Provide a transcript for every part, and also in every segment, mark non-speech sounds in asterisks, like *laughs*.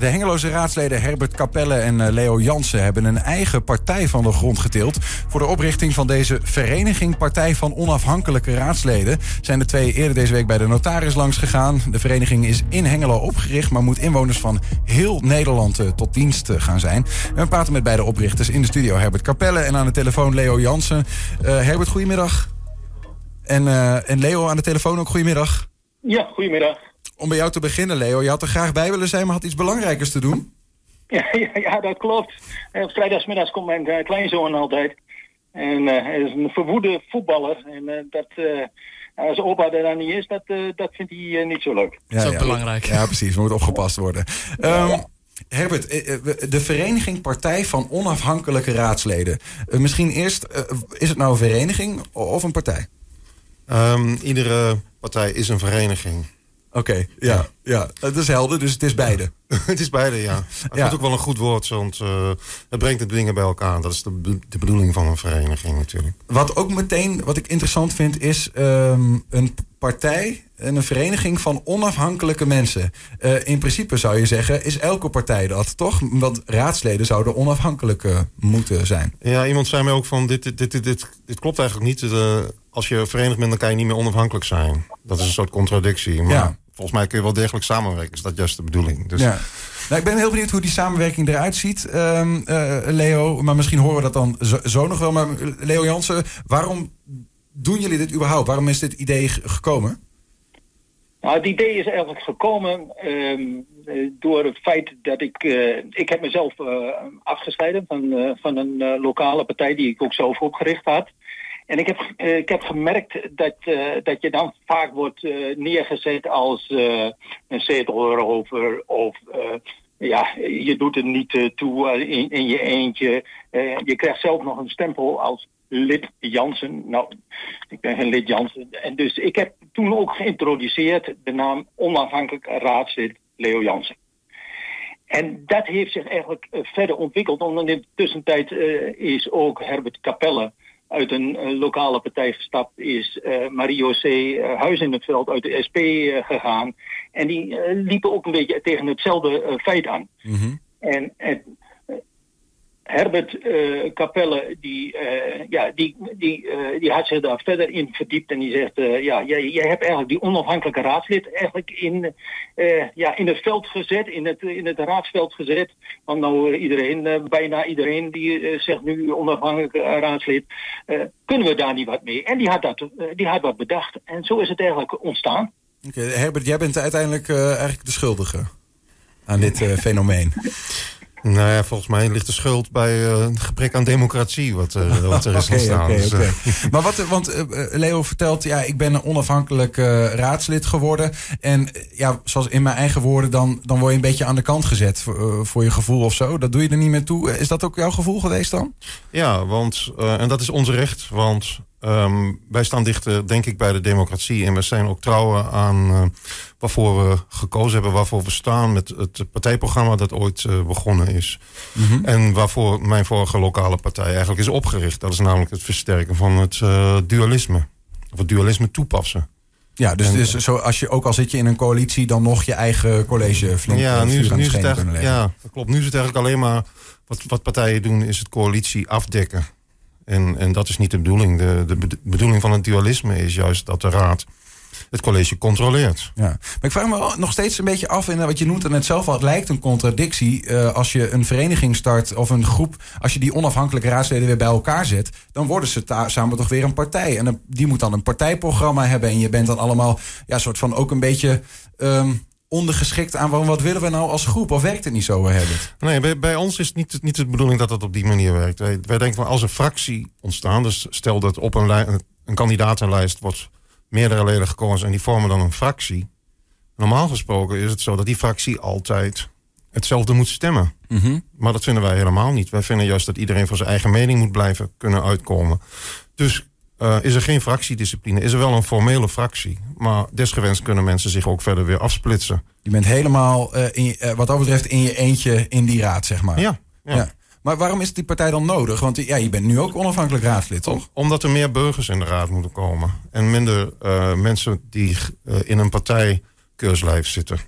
De Hengeloze raadsleden Herbert Capelle en eh, Leo Jansen hebben een eigen partij van de grond getild. Voor de oprichting van deze vereniging Partij van Onafhankelijke Raadsleden zijn de twee eerder deze week bij de notaris langs gegaan. De vereniging is in Hengelo opgericht, maar moet inwoners van heel Nederland eh, tot dienst eh, gaan zijn. We praten met beide oprichters in de studio Herbert Capelle en aan de telefoon Leo Jansen. Herbert, goedemiddag. En, en Leo aan de telefoon ook goedemiddag. Ja, goedemiddag om bij jou te beginnen, Leo. Je had er graag bij willen zijn, maar had iets belangrijkers te doen. *laughs* Ja, ja, ja dat klopt. Uh, vrijdagsmiddags komt mijn uh, kleinzoon altijd. En uh, hij is een verwoede voetballer. En dat, als opa er dan niet is, dat, dat vindt hij niet zo leuk. Ja, dat is belangrijk. Ja, precies. Moet opgepast worden. Um, Herbert, de vereniging Partij van Onafhankelijke Raadsleden. misschien eerst, is het nou een vereniging of een partij? Um, iedere partij is een vereniging. Oké, ja, ja. Het is helder, dus het is beide. *laughs* het is beide, ja. Het is ook wel een goed woord, want uh, het brengt de dingen bij elkaar. Dat is de, de bedoeling van een vereniging natuurlijk. Wat ook meteen, wat ik interessant vind, is um, een partij een vereniging van onafhankelijke mensen. Uh, in principe zou je zeggen, is elke partij dat, toch? Want raadsleden zouden onafhankelijk uh, moeten zijn. Ja, iemand zei mij ook van, dit, dit, dit, dit, dit klopt eigenlijk niet. Uh, als je verenigd bent, dan kan je niet meer onafhankelijk zijn. Dat is een soort contradictie. Maar ja. volgens mij kun je wel degelijk samenwerken. Is dat juist de bedoeling. Dus... Ja. Nou, ik ben heel benieuwd hoe die samenwerking eruit ziet, um, Leo. Maar misschien horen we dat dan zo, zo nog wel. Maar Leo Jansen, waarom doen jullie dit überhaupt? Waarom is dit idee gekomen? Nou, het idee is eigenlijk gekomen um, door het feit dat ik... Uh, ik heb mezelf uh, afgescheiden van, van een lokale partij die ik ook zelf opgericht had. En ik heb, ik heb gemerkt dat, dat je dan vaak wordt neergezet als een zetelrover of... ja, je doet het niet toe in, in je eentje. je krijgt zelf nog een stempel als lid Jansen. Nou, ik ben geen lid Jansen. En dus ik heb toen ook geïntroduceerd de naam onafhankelijk raadslid Leo Jansen. En dat heeft zich eigenlijk uh, verder ontwikkeld. Want in de tussentijd uh, is ook Herbert Capelle uit een uh, lokale partij gestapt. Is Mario C. Huis in het Veld uit de SP gegaan. En die liepen ook een beetje tegen hetzelfde feit aan. Mm -hmm. En, en Herbert uh, Capelle, die, uh, ja, die, die, uh, die had zich daar verder in verdiept en die zegt, ja, jij, jij hebt eigenlijk die onafhankelijke raadslid eigenlijk in, ja, in het veld gezet, in het, in het raadsveld gezet. Want nou iedereen, bijna iedereen die zegt nu onafhankelijk raadslid, kunnen we daar niet wat mee? En die had, dat, die had wat bedacht en zo is het eigenlijk ontstaan. Oké, Herbert, jij bent uiteindelijk eigenlijk de schuldige aan dit fenomeen. Nou ja, volgens mij ligt de schuld bij uh, het gebrek aan democratie wat, uh, *laughs* wat er is okay, ontstaan. Okay, dus, okay. *laughs* maar wat, want uh, Leo vertelt, ja, ik ben een onafhankelijk raadslid geworden. En ja, zoals in mijn eigen woorden, dan, dan word je een beetje aan de kant gezet voor, voor je gevoel of zo. Dat doe je er niet meer toe. Is dat ook jouw gevoel geweest dan? Ja, want, en dat is ons recht, want Um, wij staan dichter, denk ik, bij de democratie. En we zijn ook trouwen aan uh, waarvoor we gekozen hebben, waarvoor we staan met het partijprogramma dat ooit uh, begonnen is. Mm -hmm. En waarvoor mijn vorige lokale partij eigenlijk is opgericht. Dat is namelijk het versterken van het uh, dualisme. Of het dualisme toepassen. Ja, dus, en, dus zo als je, ook al zit je in een coalitie, dan nog je eigen college flink ja, nu, is, nu is het Ja, dat klopt. Nu is het eigenlijk alleen maar wat, wat partijen doen, is het coalitie afdekken. En, en dat is niet de bedoeling. De, de bedoeling van het dualisme is juist dat de raad het college controleert. Ja. Maar ik vraag me nog steeds een beetje af, en wat je noemt er net zelf al, het lijkt een contradictie. Uh, als je een vereniging start of een groep, als je die onafhankelijke raadsleden weer bij elkaar zet, dan worden ze samen toch weer een partij. En die moet dan een partijprogramma hebben. En je bent dan allemaal, ja, soort van ook een beetje. Um, ondergeschikt aan wat willen we nou als groep? Of werkt het niet zo, Herbert? Nee, bij, bij ons is het niet, niet de bedoeling dat het op die manier werkt. Wij, wij denken van als een fractie ontstaan, dus stel dat op een, een kandidatenlijst wordt meerdere leden gekozen en die vormen dan een fractie. Normaal gesproken is het zo dat die fractie altijd hetzelfde moet stemmen. Mm Maar dat vinden wij helemaal niet. Wij vinden juist dat iedereen voor zijn eigen mening moet blijven kunnen uitkomen. Dus uh, is er geen fractiediscipline. Is er wel een formele fractie. Maar desgewenst kunnen mensen zich ook verder weer afsplitsen. Je bent helemaal, uh, in, uh, wat dat betreft, in je eentje in die raad, zeg maar. Ja, ja. ja. Maar waarom is die partij dan nodig? Want ja, je bent nu ook onafhankelijk raadslid, toch? Omdat er meer burgers in de raad moeten komen. En minder mensen die in een partij keurslijf zitten.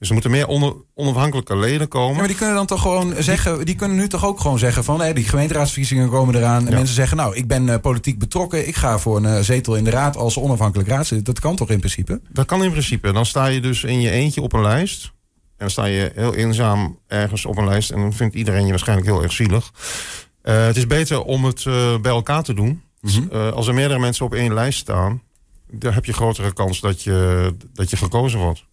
Dus er moeten meer onder, onafhankelijke leden komen. Ja, maar die kunnen dan toch gewoon zeggen, die kunnen nu toch ook gewoon zeggen van hé, die gemeenteraadsverkiezingen komen eraan. En Ja. mensen zeggen, nou, ik ben eh, politiek betrokken, ik ga voor een eh, zetel in de raad als onafhankelijk raadslid. Dat kan toch in principe? Dat kan in principe. Dan sta je dus in je eentje op een lijst. En dan sta je heel eenzaam ergens op een lijst. En dan vindt iedereen je waarschijnlijk heel erg zielig. Eh, het is beter om het bij elkaar te doen. Mhm. Als er meerdere mensen op één lijst staan... dan heb je grotere kans dat je, dat je gekozen wordt.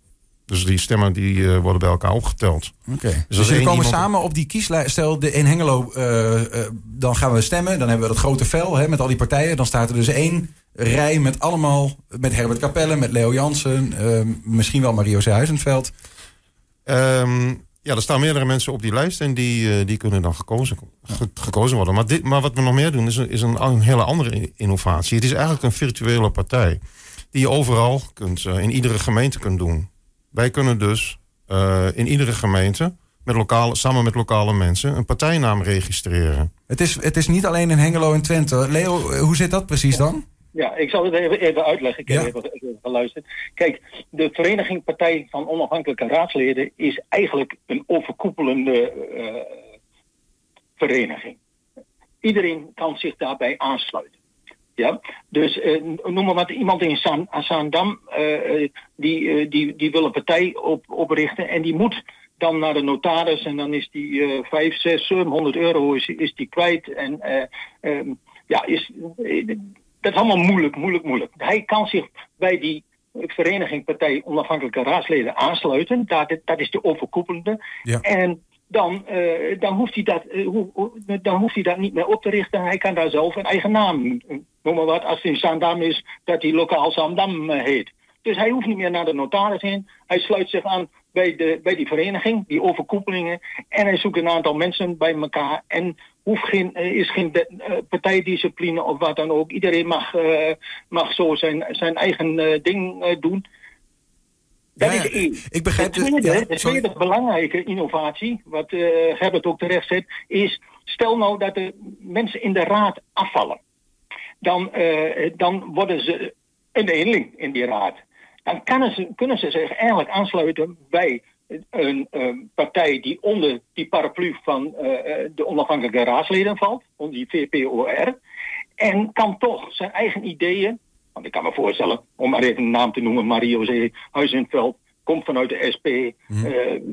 Dus die stemmen die, eh, worden bij elkaar opgeteld. Oké. Dus, als jullie komen iemand- samen op die kieslijst. Stel, de, in Hengelo, eh, eh, dan gaan we stemmen. Dan hebben we dat grote vel hè, met al die partijen. Dan staat er dus één rij met allemaal... met Herbert Capelle, met Leo Jansen... eh, misschien wel Mario. Huizenveld. Ehm, ja, er staan meerdere mensen op die lijst en die, die kunnen dan gekozen, ge- gekozen worden. Maar, dit, maar wat we nog meer doen is, een- is een, een hele andere innovatie. Het is eigenlijk een virtuele partij die je overal kunt, in iedere gemeente kunt doen. Wij kunnen dus eh, in iedere gemeente met lokale, samen met lokale mensen een partijnaam registreren. Het is, het is niet alleen in Hengelo en Twente. Leo, hoe zit dat precies dan? Ja, ik zal het even, even uitleggen. Ik heb Ja. even, even geluisterd. Kijk, de Vereniging Partij van Onafhankelijke Raadsleden is eigenlijk een overkoepelende eh, vereniging. Iedereen kan zich daarbij aansluiten. Ja, dus eh, noem maar wat, iemand in Zaan- Zaandam, eh, eh, die, eh, die, die wil een partij op, oprichten en die moet dan naar de notaris en dan is die eh 5, 6, 700 euro is, is die kwijt. En eh, ehm, ja, is, dat is allemaal moeilijk, moeilijk, moeilijk. Hij kan zich bij die vereniging Partij Onafhankelijke Raadsleden aansluiten. Dat, dat is de overkoepelende. Ja. En dan, eh, dan, hoeft hij dat, eh, dan hoeft hij dat niet meer op te richten. Hij kan daar zelf een eigen naam, eh, noem maar wat, als het in Zaandam is, dat hij lokaal Zaandam eh, heet. Dus hij hoeft niet meer naar de notaris heen. Hij sluit zich aan bij, de, bij die vereniging, die overkoepelingen. En hij zoekt een aantal mensen bij elkaar. En hoeft geen, eh, is geen eh, partijdiscipline of wat dan ook. Iedereen mag, eh, mag zo zijn, zijn eigen eh, ding eh, doen. Dat Ja, is één. Ik begrijp de tweede, ja, de sorry. tweede belangrijke innovatie, wat eh Herbert ook terecht zet, is stel nou dat de mensen in de raad afvallen. Dan, eh, dan worden ze een eenling in die raad. Dan kunnen ze, kunnen ze zich eigenlijk aansluiten bij een eh, partij die onder die paraplu van de onafhankelijke raadsleden valt, onder die VPOR. En kan toch zijn eigen ideeën, want ik kan me voorstellen, om maar even een naam te noemen, Mario Zee, Huizenveld, komt vanuit de SP, eh,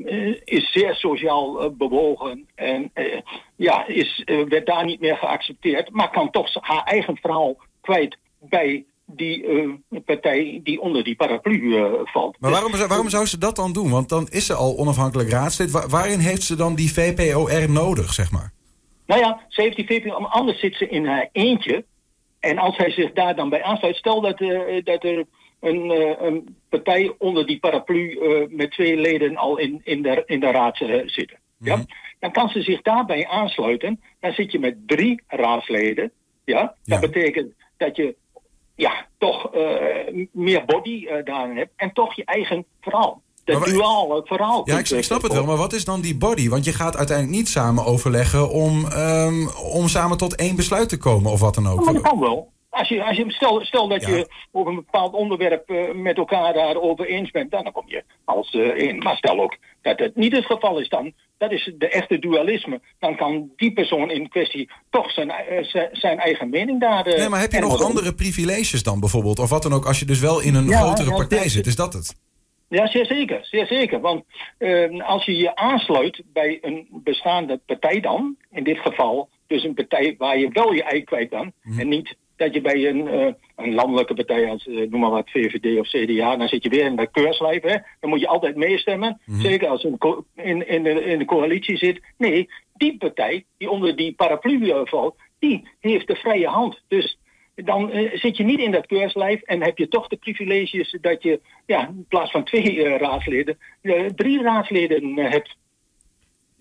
eh, is zeer sociaal eh, bewogen en ja, is, werd daar niet meer geaccepteerd, maar kan toch haar eigen verhaal kwijt bij die partij die onder die paraplu valt. Maar waarom, zou- waarom zou ze dat dan doen? Want dan is ze al onafhankelijk raadslid. Wa- waarin heeft ze dan die VPOR nodig, zeg maar? Nou ja, ze heeft die VPO, anders zit ze in haar eentje. En als hij zich daar dan bij aansluit, stel dat, eh, dat er een, eh, een partij onder die paraplu eh, met twee leden al in, in, de, in de raad zitten. Ja? Dan kan ze zich daarbij aansluiten. Dan zit je met drie raadsleden. Ja? Dat Ja. betekent dat je ja, toch meer body daarin hebt. En toch je eigen verhaal. Dat Maar verhaal. Ja, ik, ik snap het wel. Maar wat is dan die body? Want je gaat uiteindelijk niet samen overleggen om, ehm, om samen tot één besluit te komen of wat dan ook. Maar dat kan wel. Als je, als je, stel, stel dat Ja. je over een bepaald onderwerp eh, met elkaar daarover eens bent, dan kom je als eh één. Maar stel ook dat het niet het geval is, dan, dat is de echte dualisme. Dan kan die persoon in kwestie toch zijn, eh, zijn, eigen mening daar. Nee, maar heb je nog andere privileges dan bijvoorbeeld? Of wat dan ook, als je dus wel in een Ja, grotere partij zit, is dat het? Ja, zeer zeker. Zeer zeker. Want eh, als je je aansluit bij een bestaande partij dan, in dit geval dus een partij waar je wel je ei kwijt kan, en niet dat je bij een, eh, een landelijke partij als, eh, noem maar wat, VVD of CDA, dan zit je weer in de keurslijf, hè. Dan moet je altijd meestemmen, zeker als je in, in, de, in de coalitie zit. Nee, die partij die onder die paraplu eh, valt, die heeft de vrije hand. Dus dan eh, zit je niet in dat keurslijf en heb je toch de privileges dat je ja, in plaats van twee eh, raadsleden eh, drie raadsleden hebt.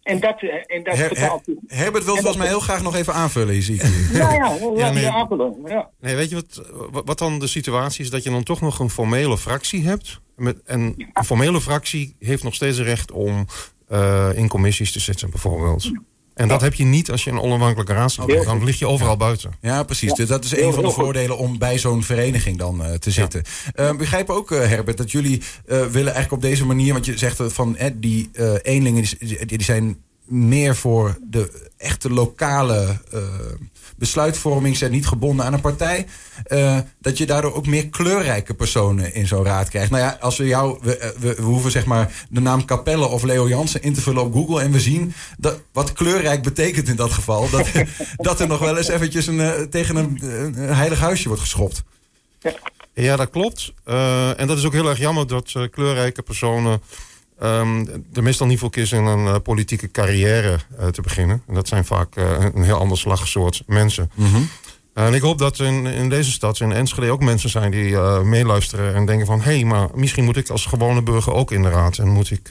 En dat, en dat Her- Her- vertaalt. Herbert wil En volgens mij heel graag nog even aanvullen, zie ik hier. *laughs* Ja, ja, ja, nee. aanvullen, ja. Nee, weet je wat, wat- wat dan de situatie is? Dat je dan toch nog een formele fractie hebt. Met, en een formele fractie heeft nog steeds het recht om eh, in commissies te zitten, bijvoorbeeld. En dat heb je niet als je een onafhankelijke raadslid bent. Dan lig je overal buiten. Ja, precies. Ja. Dus dat is een van de voordelen om bij zo'n vereniging dan eh, te zitten. Eh, begrijp ook, eh, Herbert, dat jullie eh, willen eigenlijk op deze manier... want je zegt van eh, die eh, eenlingen die, die zijn meer voor de echte lokale eh, besluitvorming... zijn niet gebonden aan een partij. eh, dat je daardoor ook meer kleurrijke personen in zo'n raad krijgt. Nou ja, als we jou... We, eh, we, we hoeven zeg maar de naam Capelle of Leo Jansen in te vullen op Google... en we zien dat, wat kleurrijk betekent in dat geval. Dat, *laughs* dat er nog wel eens eventjes een, tegen een, een heilig huisje wordt geschopt. Ja, dat klopt. En dat is ook heel erg jammer dat kleurrijke personen ehm, er meestal niet voor kiezen in een eh, politieke carrière eh, te beginnen. En dat zijn vaak eh, een heel ander slagsoort mensen. En ik hoop dat in, in deze stad, in Enschede, ook mensen zijn die meeluisteren en denken van... hé, hey, maar misschien moet ik als gewone burger ook in de raad en moet ik,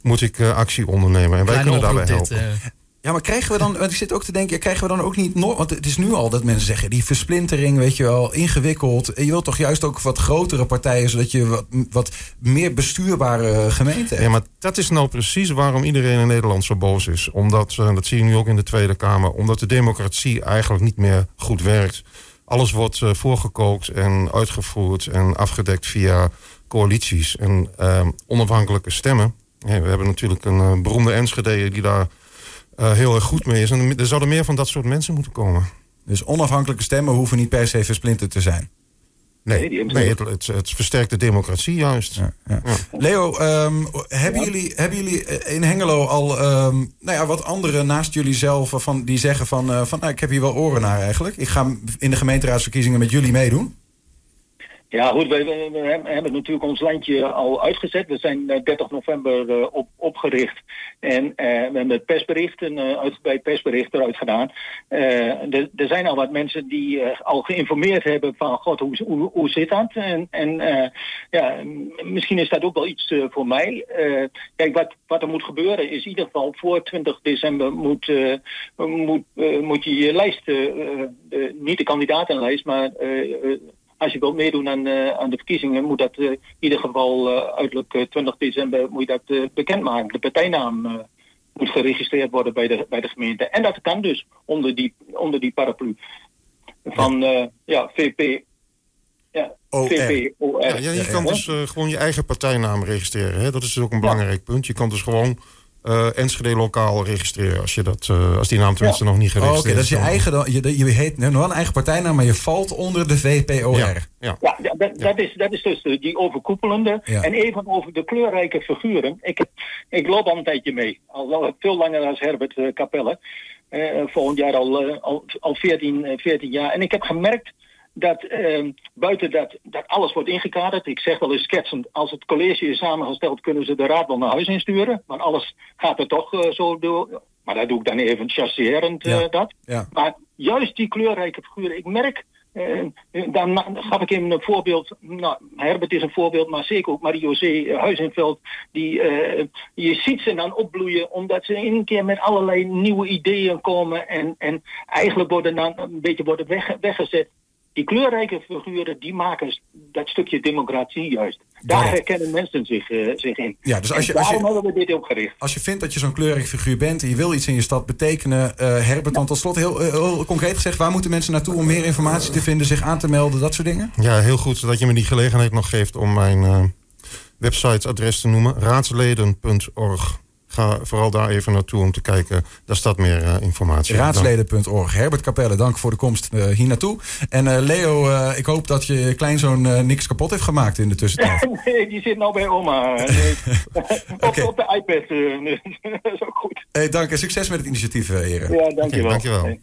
moet ik actie ondernemen. En wij Kleine kunnen daarbij helpen. dit. Ja, maar krijgen we dan, want ik zit ook te denken, krijgen we dan ook niet want het is nu al dat mensen zeggen, die versplintering, weet je wel, ingewikkeld. Je wilt toch juist ook wat grotere partijen, zodat je wat, wat meer bestuurbare gemeenten hebt. Ja, maar dat is nou precies waarom iedereen in Nederland zo boos is. Omdat, eh, dat zie je nu ook in de Tweede Kamer, omdat de democratie eigenlijk niet meer goed werkt. Alles wordt eh, voorgekookt en uitgevoerd en afgedekt via coalities en eh, onafhankelijke stemmen. We hebben natuurlijk een eh, beroemde Enschede die daar eh, heel erg goed mee is. En er zouden meer van dat soort mensen moeten komen. Dus onafhankelijke stemmen hoeven niet per se versplinterd te zijn. Nee, Nee, het, het, het versterkt de democratie juist. Ja, ja. Leo, ehm, hebben, jullie, hebben jullie in Hengelo al ehm, nou ja, wat anderen naast jullie zelf van, die zeggen van, eh, van nou, ik heb hier wel oren naar eigenlijk. Ik ga in de gemeenteraadsverkiezingen met jullie meedoen. Ja, goed, we, hebben- natuurlijk ons landje al uitgezet. We zijn eh, 30 november eh, op, opgericht. En eh, we hebben het persbericht, een uitgebreid persbericht eruit gedaan. Eh, er, zijn al wat mensen die eh, al geïnformeerd hebben van... God, hoe, hoe, hoe zit dat? En, en eh, ja, misschien is dat ook wel iets eh, voor mij. Eh, kijk, wat, wat er moet gebeuren is in ieder geval... voor 20 december moet, eh, moet, eh, moet je je lijst... eh, eh, niet de kandidatenlijst, maar... als je wilt meedoen aan, eh, aan de verkiezingen, moet dat eh, in ieder geval eh, uiterlijk eh, 20 december moet je dat bekendmaken. De partijnaam moet geregistreerd worden bij de, bij de gemeente. En dat kan dus onder die, onder die paraplu van eh, ja, VP. Ja, OR. VPOR. Ja, ja, je kan dus gewoon je eigen partijnaam registreren. Hè? Dat is dus ook een belangrijk punt. Je kan dus gewoon eh Enschede lokaal registreren als, je dat, eh, als die naam tenminste nog niet Oh, Oké, geregistreerd dat is je Dan- eigen, dan- je, je heet nog wel een eigen partijnaam, maar je valt onder de VPOR. Ja, ja. Ja, dat, is, dat is dus de- die overkoepelende. Ja. En even over de kleurrijke figuren. Ik, ik loop al een tijdje mee. Al, al veel langer als Herbert eh, Capelle. Eh, volgend jaar al, eh, al, al 14, eh, 14 jaar. En ik heb gemerkt dat eh, buiten dat, dat alles wordt ingekaderd. Ik zeg wel eens schetsend, als het college is samengesteld kunnen ze de raad wel naar huis insturen. Maar alles gaat er toch eh, zo door. Maar dat doe ik dan even chasserend eh, dat. Ja. Maar juist die kleurrijke figuren, ik merk, eh, dan gaf ik hem een voorbeeld, nou, Herbert is een voorbeeld, maar zeker ook Marie-José Huizenveld, die, je ziet ze dan opbloeien omdat ze in een keer met allerlei nieuwe ideeën komen en, en eigenlijk worden dan een beetje worden weg, weggezet. Die kleurrijke figuren, die maken dat stukje democratie juist. Daar herkennen mensen zich, eh, zich in. Ja, dus als je- als je- hebben we dit ook gericht. Als je vindt dat je zo'n kleurig figuur bent en je wil iets in je stad betekenen, eh, Herbert, dan tot slot heel, eh, heel concreet gezegd, waar moeten mensen naartoe om meer informatie te vinden, zich aan te melden, dat soort dingen? Ja, heel goed dat je me die gelegenheid nog geeft om mijn eh websiteadres te noemen. Raadsleden.org. Ga vooral daar even naartoe om te kijken. Daar staat meer eh, informatie. Raadsleden.org. Herbert Capelle, dank voor de komst eh, hier naartoe. En eh, Leo, eh, ik hoop dat je kleinzoon niks kapot heeft gemaakt in de tussentijd. *laughs* Nee, die zit nou bij oma. *laughs* Nee. op, Oké. *laughs* op de iPad. dat is ook goed. Hey, dank en succes met het initiatief, heren. Ja, dankjewel. Oké, dankjewel.